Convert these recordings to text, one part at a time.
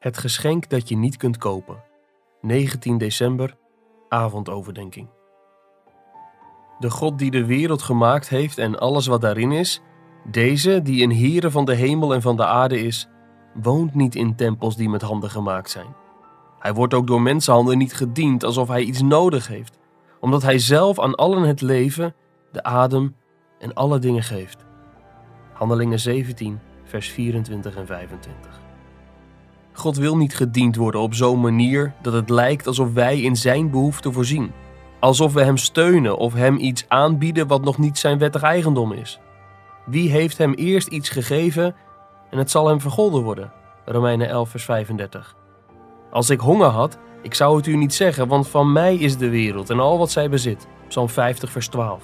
Het geschenk dat je niet kunt kopen. 19 december, avondoverdenking. De God die de wereld gemaakt heeft en alles wat daarin is, deze die een Heere van de hemel en van de aarde is, woont niet in tempels die met handen gemaakt zijn. Hij wordt ook door mensenhanden niet gediend alsof hij iets nodig heeft, omdat hij zelf aan allen het leven, de adem en alle dingen geeft. Handelingen 17, vers 24 en 25. God wil niet gediend worden op zo'n manier dat het lijkt alsof wij in zijn behoeften voorzien. Alsof we hem steunen of hem iets aanbieden wat nog niet zijn wettig eigendom is. Wie heeft hem eerst iets gegeven en het zal hem vergolden worden? Romeinen 11, vers 35. Als ik honger had, ik zou het u niet zeggen, want van mij is de wereld en al wat zij bezit. Psalm 50, vers 12.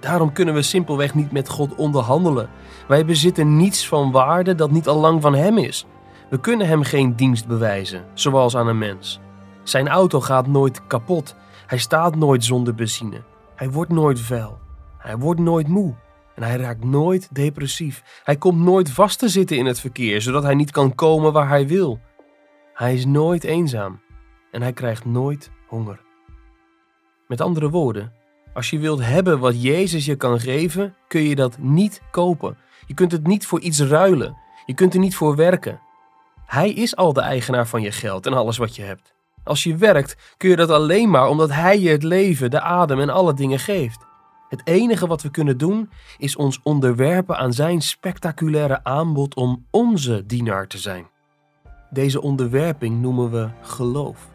Daarom kunnen we simpelweg niet met God onderhandelen. Wij bezitten niets van waarde dat niet al lang van Hem is. We kunnen Hem geen dienst bewijzen, zoals aan een mens. Zijn auto gaat nooit kapot. Hij staat nooit zonder benzine. Hij wordt nooit vuil. Hij wordt nooit moe. En hij raakt nooit depressief. Hij komt nooit vast te zitten in het verkeer, zodat hij niet kan komen waar hij wil. Hij is nooit eenzaam en hij krijgt nooit honger. Met andere woorden, als je wilt hebben wat Jezus je kan geven, kun je dat niet kopen. Je kunt het niet voor iets ruilen. Je kunt er niet voor werken. Hij is al de eigenaar van je geld en alles wat je hebt. Als je werkt, kun je dat alleen maar omdat Hij je het leven, de adem en alle dingen geeft. Het enige wat we kunnen doen, is ons onderwerpen aan Zijn spectaculaire aanbod om onze dienaar te zijn. Deze onderwerping noemen we geloof.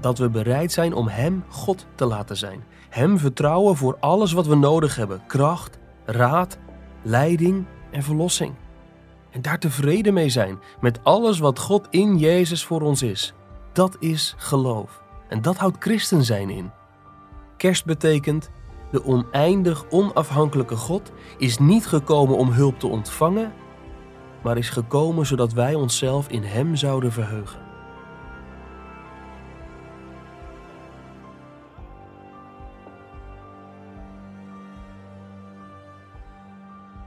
Dat we bereid zijn om Hem God te laten zijn. Hem vertrouwen voor alles wat we nodig hebben: kracht, raad, leiding en verlossing. En daar tevreden mee zijn met alles wat God in Jezus voor ons is. Dat is geloof. En dat houdt christen zijn in. Kerst betekent: de oneindig onafhankelijke God is niet gekomen om hulp te ontvangen, maar is gekomen zodat wij onszelf in Hem zouden verheugen.